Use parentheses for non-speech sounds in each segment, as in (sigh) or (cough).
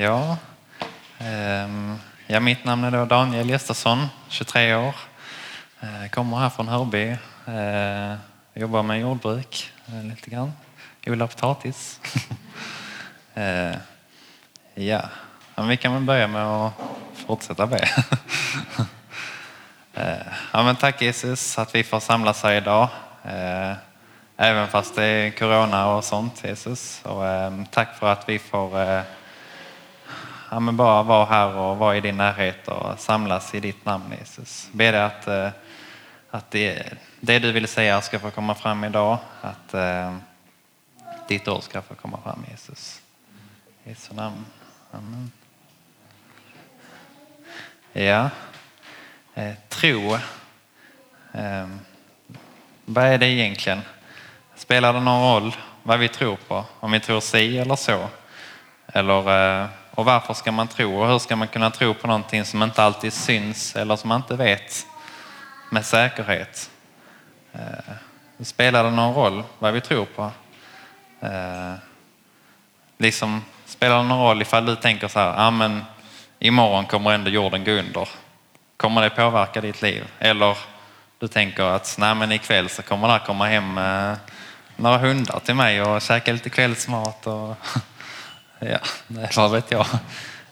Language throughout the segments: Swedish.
Ja, ehm, ja, mitt namn är då Daniel Gestason, 23 år. Eh, kommer här från Hörby. Eh, jobbar med jordbruk eh, lite grann. Odlar potatis. (laughs) ja, men vi kan väl börja med att fortsätta be. (laughs) ja, men tack Jesus att vi får samlas här idag. Även fast det är corona och sånt Jesus. Och, eh, tack för att vi får eh, ja, men bara vara här och vara i din närhet och samlas i ditt namn Jesus. Be dig att, eh, att det, det du vill säga ska få komma fram idag. Att eh, ditt ord ska få komma fram Jesus. I Jesu namn. Amen. Ja, eh, tro. Eh, vad är det egentligen? Spelar det någon roll vad vi tror på? Om vi tror si eller så? Eller, eh, och varför ska man tro? Och hur ska man kunna tro på någonting som inte alltid syns eller som man inte vet med säkerhet? Eh, spelar det någon roll vad vi tror på? Eh, liksom, spelar det någon roll ifall du tänker så här, ah, men imorgon kommer ändå jorden gå under. Kommer det påverka ditt liv? Eller du tänker att nej, men ikväll så kommer det komma hem eh, några hundar till mig och käka lite kvällsmat. Och (laughs) ja, vad vet jag.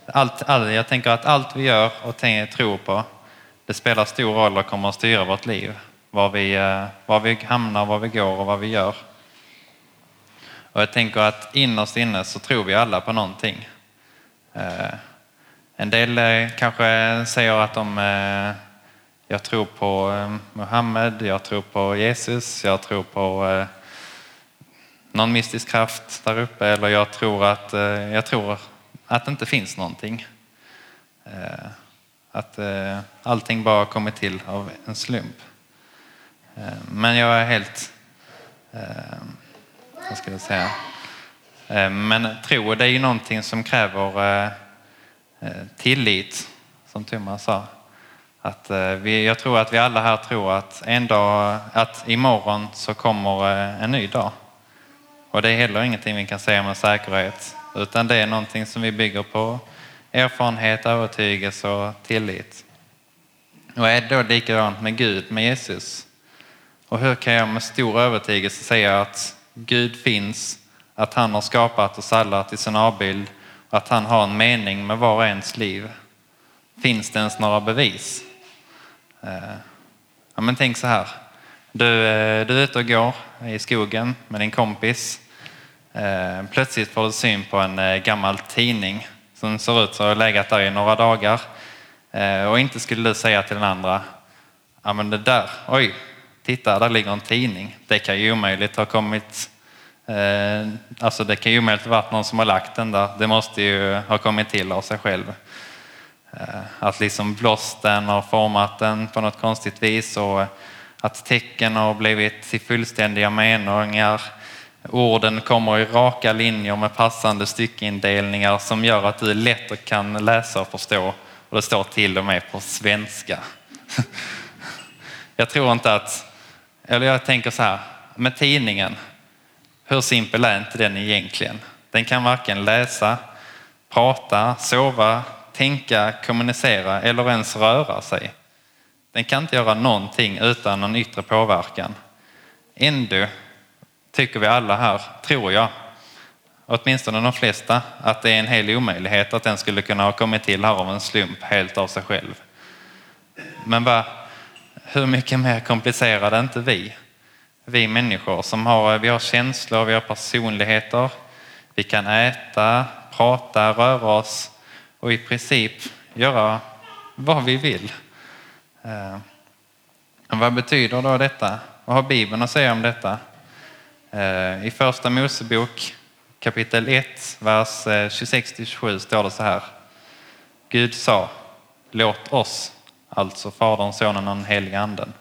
Allt, all, jag tänker att allt vi gör och tror på, det spelar stor roll och kommer att styra vårt liv. Var vi, eh, var vi hamnar, var vi går och vad vi gör. Och jag tänker att innerst inne så tror vi alla på någonting. Eh, en del eh, kanske säger att de, jag tror på Muhammed, jag tror på Jesus, jag tror på någon mystisk kraft där uppe eller jag tror att, eh, jag tror att det inte finns någonting. Eh, att eh, allting bara kommer till av en slump. Men jag är helt, vad ska jag säga, men tro det är ju någonting som kräver tillit, som Thomas sa. Att vi, jag tror att vi alla här tror att en dag, att imorgon så kommer en ny dag. Och det är heller ingenting vi kan säga med säkerhet, utan det är någonting som vi bygger på erfarenhet, övertygelse och tillit. Och är det då likadant med Gud, med Jesus? Och hur kan jag med stor övertygelse säga att Gud finns, att han har skapat oss alla till sin avbild att han har en mening med var och ens liv. Finns det ens några bevis? Eh, ja, men tänk så här. Du, eh, du är ute och går i skogen med din kompis. Eh, plötsligt får du syn på en eh, gammal tidning som ser ut att ha legat där i några dagar. Eh, och inte skulle du säga till den andra, ja men det där, oj, titta där ligger en tidning. Det kan ju omöjligt ha kommit alltså det kan ju omöjligt ha varit någon som har lagt den där. Det måste ju ha kommit till av sig själv. Att liksom blåst den och format den på något konstigt vis och att tecken har blivit till fullständiga meningar. Orden kommer i raka linjer med passande styckeindelningar som gör att du lätt kan läsa och förstå. Och det står till och med på svenska. (laughs) Jag tror inte att, eller jag tänker så här, med tidningen, hur simpel är inte den egentligen? Den kan varken läsa, prata, sova, tänka, kommunicera eller ens röra sig. Den kan inte göra någonting utan någon yttre påverkan. Ändå tycker vi alla här, tror jag, åtminstone de flesta, att det är en hel omöjlighet att den skulle kunna ha kommit till här av en slump helt av sig själv. Men va, hur mycket mer komplicerade är inte vi? vi människor som har, vi har känslor, vi har personligheter. Vi kan äta, prata, röra oss och i princip göra vad vi vill. Eh, vad betyder då detta? Vad har Bibeln att säga om detta? Eh, I första Mosebok kapitel 1, vers eh, 26-27 står det så här. Gud sa, låt oss, alltså Fadern, Sonen och den helige Anden,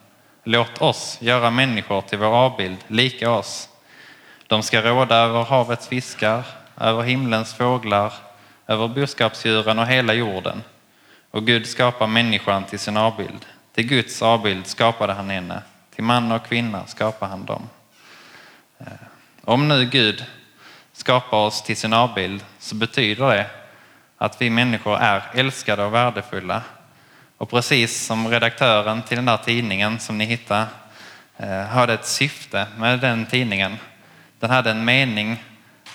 Låt oss göra människor till vår avbild, lika oss. De ska råda över havets fiskar, över himlens fåglar, över boskapsdjuren och hela jorden. Och Gud skapar människan till sin avbild. Till Guds avbild skapade han henne. Till man och kvinna skapade han dem. Eh, om nu Gud skapar oss till sin avbild så betyder det att vi människor är älskade och värdefulla. Och precis som redaktören till den där tidningen som ni hittar eh, hade ett syfte med den tidningen. Den hade en mening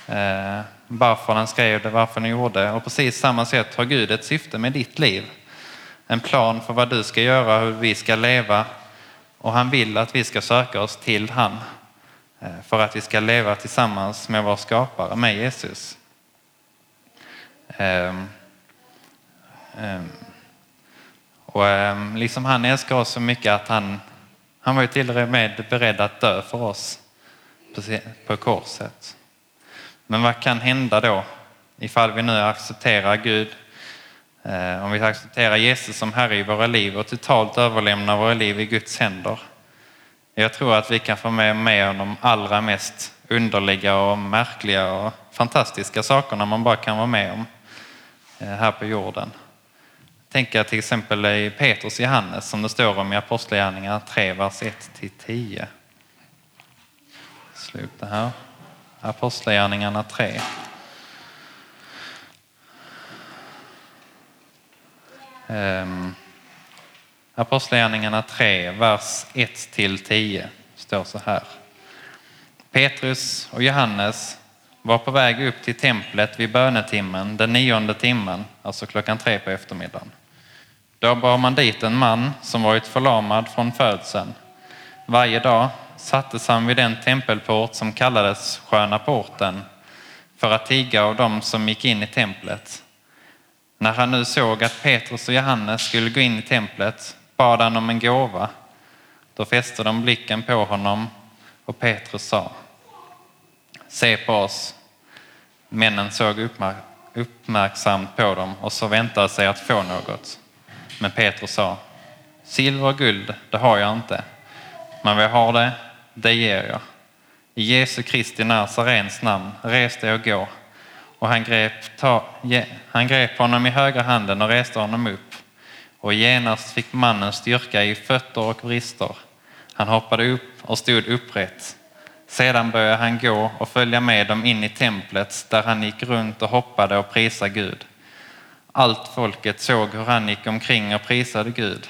eh, varför den skrev det, varför den gjorde. Och precis samma sätt har Gud ett syfte med ditt liv. En plan för vad du ska göra, hur vi ska leva. Och han vill att vi ska söka oss till han. Eh, för att vi ska leva tillsammans med vår skapare, med Jesus. Um, um, och um, liksom han älskar oss så mycket att han, han var ju till och med beredd att dö för oss på, på korset. Men vad kan hända då ifall vi nu accepterar Gud, eh, om vi accepterar Jesus som Herre i våra liv och totalt överlämnar våra liv i Guds händer? Jag tror att vi kan få med, med om de allra mest underliga och märkliga och fantastiska sakerna man bara kan vara med om eh, här på jorden. Tänker till exempel i Petrus Johannes som det står om i Apostlagärningarna 3, vers 1-10. Sluta här. Apostlagärningarna 3. Um, ehm. Apostlagärningarna 3, vers 1-10 står så här. Petrus och Johannes var på väg upp till templet vid bönetimmen, den nionde timmen, alltså klockan tre på eftermiddagen. Då bar man dit en man som varit förlamad från födseln. Varje dag sattes han vid den tempelport som kallades Sköna porten för att tigga av dem som gick in i templet. När han nu såg att Petrus och Johannes skulle gå in i templet bad han om en gåva. Då fäste de blicken på honom och Petrus sa Se på oss. Männen såg uppmärksamt på dem och så väntade sig att få något. Men Petrus sa Silver och guld, det har jag inte. Men vad jag har det, det ger jag. I Jesu Kristi Nazarens namn, res dig och gå. Och han grep, ta, han grep honom i högra handen och reste honom upp. Och genast fick mannen styrka i fötter och vrister. Han hoppade upp och stod upprätt. Sedan började han gå och följa med dem in i templet där han gick runt och hoppade och prisade Gud. Allt folket såg hur han gick omkring och prisade Gud.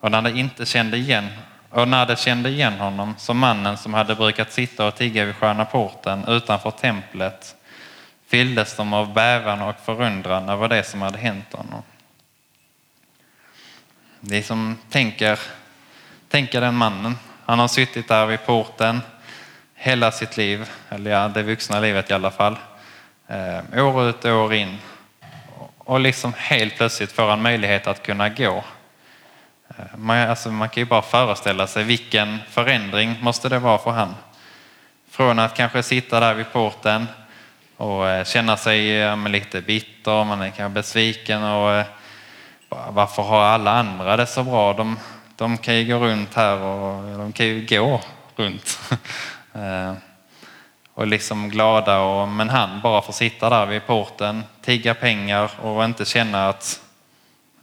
Och när de inte kände igen och när de kände igen honom som mannen som hade brukat sitta och tigga vid Sköna porten utanför templet fylldes de av bävan och förundran över det som hade hänt honom. De som tänker, tänker den mannen, han har suttit där vid porten hela sitt liv, eller ja, det vuxna livet i alla fall, eh, år ut och år in. Och liksom helt plötsligt får han möjlighet att kunna gå Eh, man, alltså man kan ju bara föreställa sig vilken förändring måste det vara för han. Från att kanske sitta där vid porten och eh, känna sig lite bitter, man är kanske besviken och eh, varför har alla andra det så bra? De, de kan ju gå runt här och de kan ju gå runt. (laughs) Eh, och liksom glada, och, men han bara får sitta där vid porten, tigga pengar och inte känna att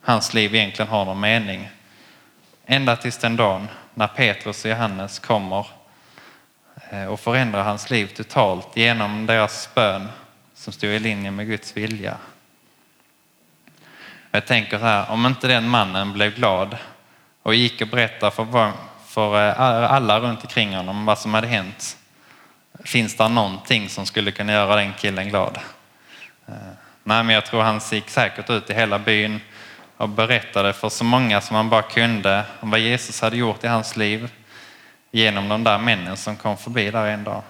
hans liv egentligen har någon mening. Ända tills den dagen när Petrus och Johannes kommer eh, och förändrar hans liv totalt genom deras bön som stod i linje med Guds vilja. Jag tänker så här, om inte den mannen blev glad och gick och berättade för, för eh, alla runt omkring honom vad som hade hänt. Finns det någonting som skulle kunna göra den killen glad? Eh, nej, men jag tror han gick säkert ut i hela byn och berättade för så många som han bara kunde om vad Jesus hade gjort i hans liv genom de där männen som kom förbi där en dag.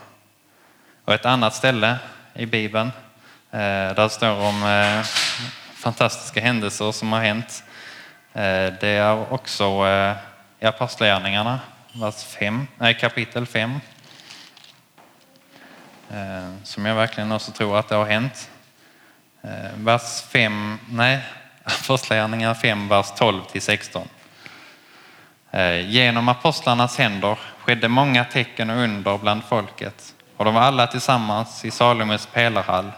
Och ett annat ställe i Bibeln eh, där det står om fantastiska händelser som har hänt. Eh, det är också eh, i Apostlagärningarna, kapitel 5. Eh, som jag verkligen också tror att det har hänt. Vers 5, nej, (laughs) Apostlagärningarna 5, vers 12 till 16. Genom apostlarnas händer skedde många tecken och under bland folket och de var alla tillsammans i Salomos pelarhall.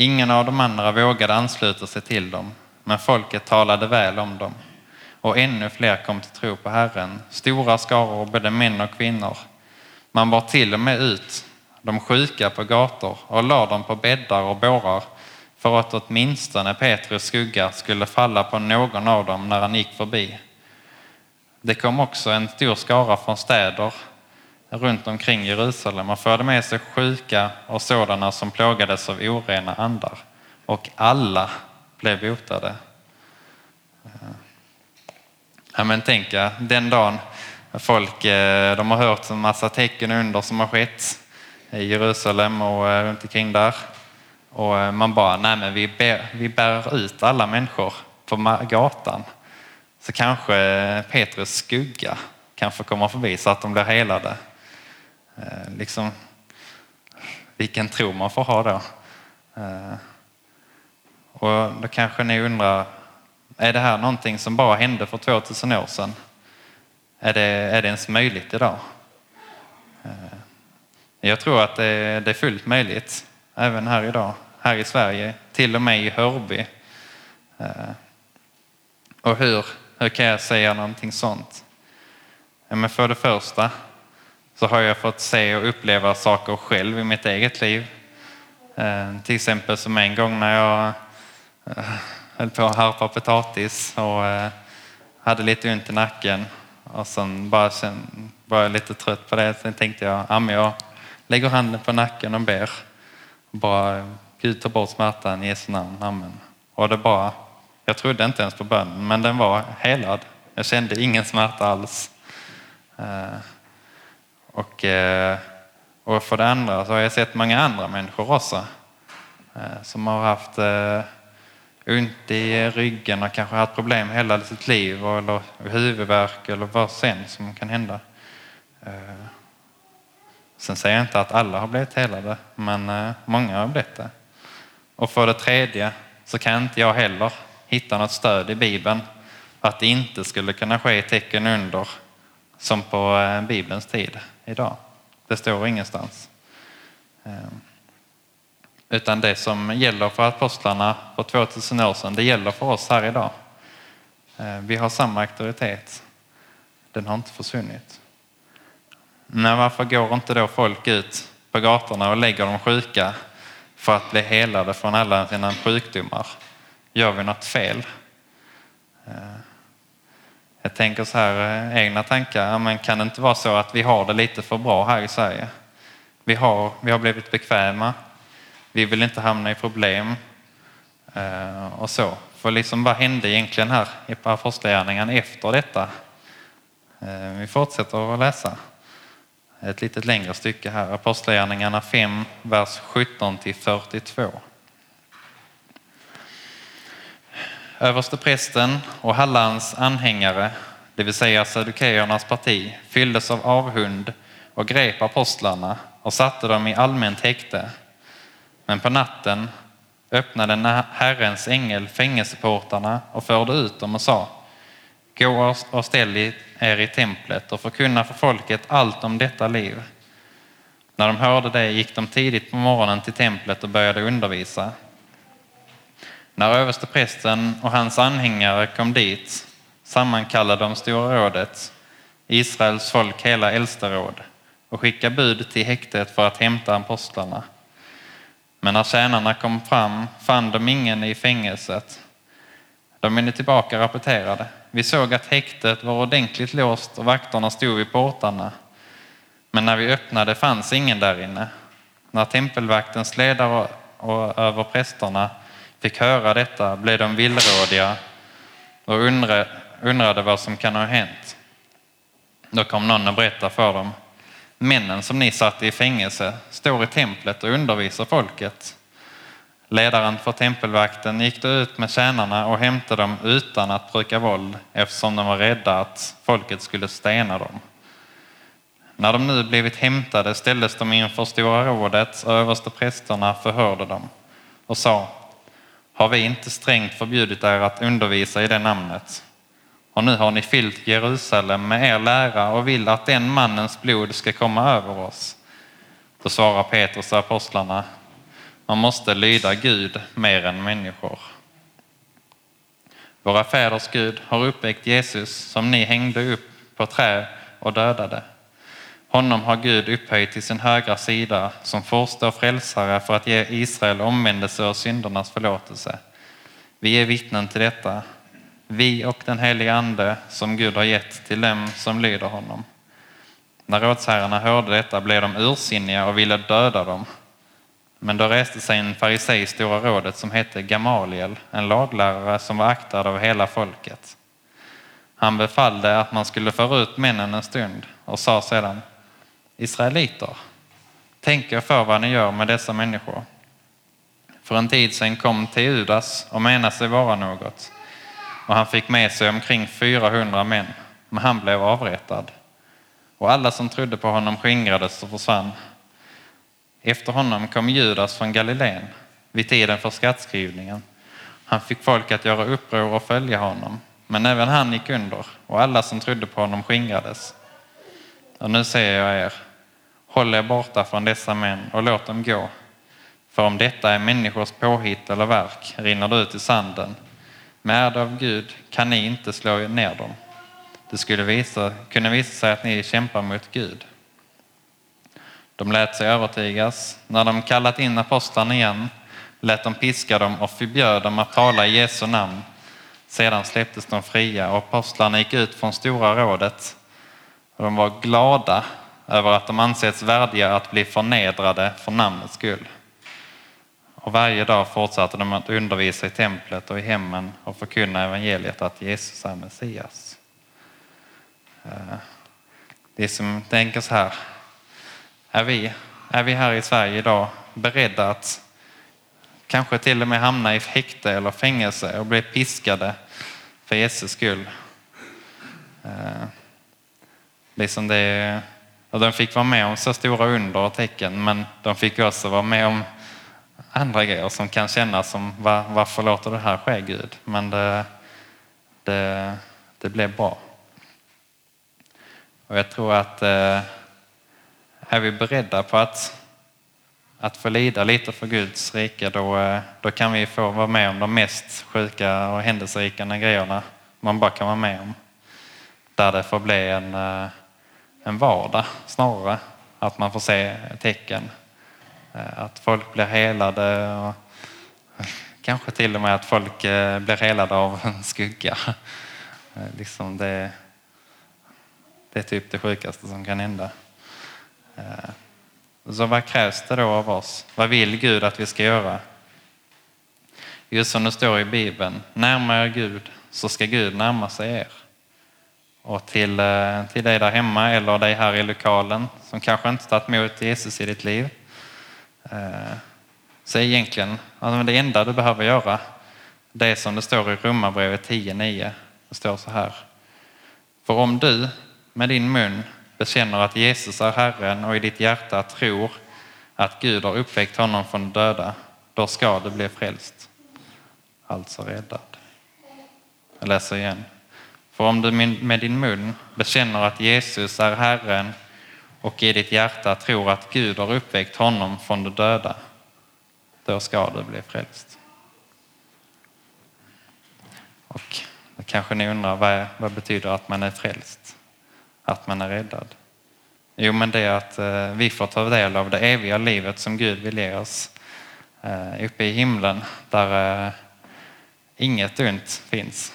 Ingen av de andra vågade ansluta sig till dem, men folket talade väl om dem. Och ännu fler kom till tro på Herren, stora skaror både män och kvinnor. Man bar till och med ut de sjuka på gator och lade dem på bäddar och bårar för att åtminstone Petrus skugga skulle falla på någon av dem när han gick förbi. Det kom också en stor skara från städer runt omkring Jerusalem och förde med sig sjuka och sådana som plågades av orena andar. Och alla blev botade. Eh, ja, men tänk er, den dagen folk eh, de har hört en massa tecken under som har skett i Jerusalem och eh, runt omkring där. Och man bara, nej men vi, ber, vi bär ut alla människor på gatan. Så kanske Petrus skugga kan få komma förbi så att de blir helade. Eh, liksom, vilken tro man får ha då. Eh, och då kanske ni undrar, är det här någonting som bara hände för 2000 år sedan? Är det, är det ens möjligt idag? Eh, jag tror att det, det är fullt möjligt, även här idag, här i Sverige, till och med i Hörby. Eh, och hur, hur kan jag säga någonting sånt? Men för det första så har jag fått se och uppleva saker själv i mitt eget liv. Eh, till exempel som en gång när jag eh, höll på att harpa potatis och eh, hade lite ont i nacken och sen bara sen var jag lite trött på det. Sen tänkte jag, ja, men jag lägger handen på nacken och ber. Bara, Gud ta bort smärtan i Jesu namn. Amen. Och det bara, jag trodde inte ens på bönen, men den var helad. Jag kände ingen smärta alls. Och, eh, och för det andra så har jag sett många andra människor också eh, som har haft eh, ont i ryggen och kanske haft problem hela sitt liv eller huvudvärk eller vad sen som kan hända. Sen säger jag inte att alla har blivit helade, men många har blivit det. Och för det tredje så kan inte jag heller hitta något stöd i Bibeln att det inte skulle kunna ske tecken under som på Bibelns tid idag. Det står ingenstans. Ehm, utan det som gäller för apostlarna för 2000 år sedan, det gäller för oss här idag. Ehm, vi har samma auktoritet. Den har inte försvunnit. Men varför går inte då folk ut på gatorna och lägger de sjuka för att bli helade från alla sina sjukdomar? Gör vi något fel? Ehm, jag tänker så här, eh, egna tankar, men kan det inte vara så att vi har det lite för bra här i Sverige? Vi har, vi har blivit bekväma, vi vill inte hamna i problem eh, och så. För liksom vad hände egentligen här i Apostlagärningarna efter detta? Eh, vi fortsätter att läsa ett litet längre stycke här. Apostlagärningarna 5, vers 17 till 42. Översteprästen och Hallans anhängare, det vill säga sadukeernas parti, fylldes av avhund och grep apostlarna och satte dem i allmänt häkte men på natten öppnade Herrens ängel fängelseportarna och förde ut dem och sa Gå och ställ er i templet och förkunna för folket allt om detta liv. När de hörde det gick de tidigt på morgonen till templet och började undervisa. När översteprästen och hans anhängare kom dit sammankallade de Stora rådet, Israels folk hela äldsteråd och skickade bud till häktet för att hämta apostlarna. Men när tjänarna kom fram fann de ingen i fängelset. De vände tillbaka och rapporterade. Vi såg att häktet var ordentligt låst och vakterna stod vid portarna. Men när vi öppnade fanns ingen där inne. När tempelvaktens ledare och över prästerna fick höra detta blev de villrådiga och undrade vad som kan ha hänt. Då kom någon och berättade för dem Männen som ni satte i fängelse står i templet och undervisar folket. Ledaren för tempelvakten gick då ut med tjänarna och hämtade dem utan att bruka våld eftersom de var rädda att folket skulle stena dem. När de nu blivit hämtade ställdes de inför Stora rådet och översteprästerna förhörde dem och sa har vi inte strängt förbjudit er att undervisa i det namnet? Och nu har ni fyllt Jerusalem med er lära och vill att den mannens blod ska komma över oss. Då svarar Petrus och apostlarna, man måste lyda Gud mer än människor. Våra fäders Gud har uppväckt Jesus som ni hängde upp på trä och dödade. Honom har Gud upphöjt till sin högra sida som första och frälsare för att ge Israel omvändelse och syndernas förlåtelse. Vi är vittnen till detta, vi och den heliga Ande som Gud har gett till dem som lyder honom. När rådsherrarna hörde detta blev de ursinniga och ville döda dem. Men då reste sig en farisei i Stora rådet som hette Gamaliel, en laglärare som var aktad av hela folket. Han befallde att man skulle föra ut männen en stund och sa sedan Israeliter, tänk er för vad ni gör med dessa människor. För en tid sedan kom Teudas och menade sig vara något och han fick med sig omkring 400 män, men han blev avrättad. Och alla som trodde på honom skingrades och försvann. Efter honom kom Judas från Galileen vid tiden för skattskrivningen. Han fick folk att göra uppror och följa honom, men även han gick under och alla som trodde på honom skingrades. Och nu säger jag er, håll er borta från dessa män och låt dem gå. För om detta är människors påhitt eller verk rinner det ut i sanden. Men är det av Gud kan ni inte slå ner dem. Det skulle visa, kunna visa sig att ni kämpar mot Gud. De lät sig övertygas. När de kallat in apostlarna igen lät de piska dem och förbjöd dem att tala i Jesu namn. Sedan släpptes de fria och apostlarna gick ut från Stora rådet. Och de var glada över att de ansetts värdiga att bli förnedrade för namnets skull. Och varje dag fortsatte de att undervisa i templet och i hemmen och förkunna evangeliet att Jesus är Messias. Eh, det är som tänker så här, är vi, är vi här i Sverige idag beredda att kanske till och med hamna i häkte eller fängelse och bli piskade för Jesus skull? Eh, liksom det, och de fick vara med om så stora under och tecken men de fick också vara med om andra grejer som kan kännas som var, varför låter det här ske Gud? Men det, det, det blev bra. Och jag tror att eh, är vi beredda på att, att få lida lite för Guds rike då, eh, då kan vi få vara med om de mest sjuka och händelserika grejerna man bara kan vara med om. Där det får bli en, eh, en vardag snarare. Att man får se tecken. Eh, att folk blir helade och (laughs) kanske till och med att folk eh, blir helade av (laughs) en skugga. Eh, liksom det, det är typ det sjukaste som kan hända. Så vad krävs det då av oss? Vad vill Gud att vi ska göra? Just som det står i Bibeln, närmar er Gud så ska Gud närma sig er. Och till, eh, till dig där hemma eller dig här i lokalen som kanske inte tagit emot Jesus i ditt liv. Så så egentligen, alltså det enda du behöver göra, det är som det står i Romarbrevet 10.9. Det står så här. För om du med din mun bekänner att Jesus är Herren och i ditt hjärta tror att Gud har uppväckt honom från de döda, då ska du bli frälst. Alltså räddad. Jag läser igen. För om du med din mun bekänner att Jesus är Herren och i ditt hjärta tror att Gud har uppväckt honom från de döda, då ska du bli frälst. Och då kanske ni undrar vad, vad betyder att man är frälst? att man är räddad? Jo, men det är att eh, vi får ta del av det eviga livet som Gud vill ge oss eh, uppe i himlen där eh, inget ont finns.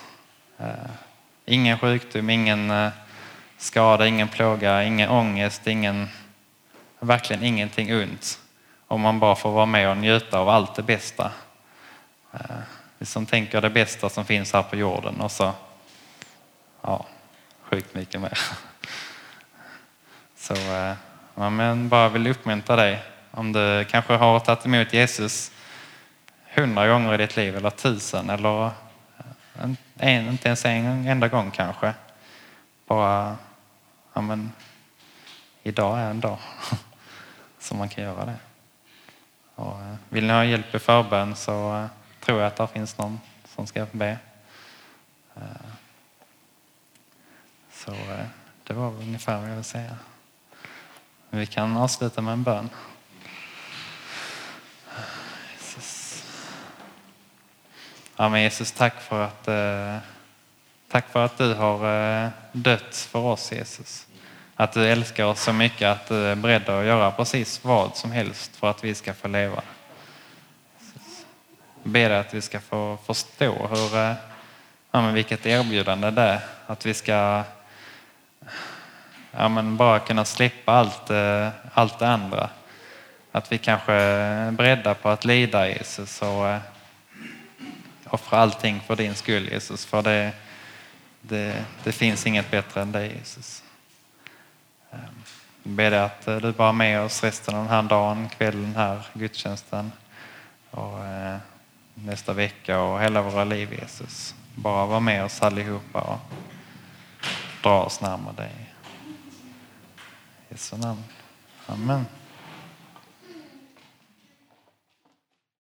Ingen sjukdom, ingen eh, skada, ingen plåga, ingen ångest, ingen, verkligen ingenting ont. Om man bara får vara med och njuta av allt det bästa. Eh, vi som tänker det bästa som finns här på jorden och så, ja, sjukt mycket mer. Så eh, ja, men bara vill uppmuntra dig om du kanske har tagit emot Jesus hundra gånger i ditt liv eller tusen eller en, inte ens en enda gång kanske. Bara, ja men idag är en dag (laughs) som man kan göra det. Och eh, vill ni ha hjälp i förbön så eh, tror jag att det finns någon som ska be. Eh, så det var ungefär vad jag vill säga. Vi kan avsluta med en bön. Jesus. Ja, men Jesus, tack för att, eh, tack för att du har eh, dött för oss, Jesus. att du älskar oss så mycket att du är beredd att göra precis vad som helst för att vi ska få leva. Jag ber dig att vi ska få förstå hur, eh, ja, men vilket erbjudande det är. Att vi ska ja, men bara kunna slippa allt, eh, allt det andra. Att vi kanske är beredda på att lida Jesus och eh, offra allting för din skull Jesus. För det, det, det finns inget bättre än dig Jesus. Ehm, jag ber dig att eh, du bara är med oss resten av den här dagen, kvällen här, gudstjänsten och eh, nästa vecka och hela våra liv Jesus. Bara var med oss allihopa och dra oss närmare dig. I Jesu namn. Amen.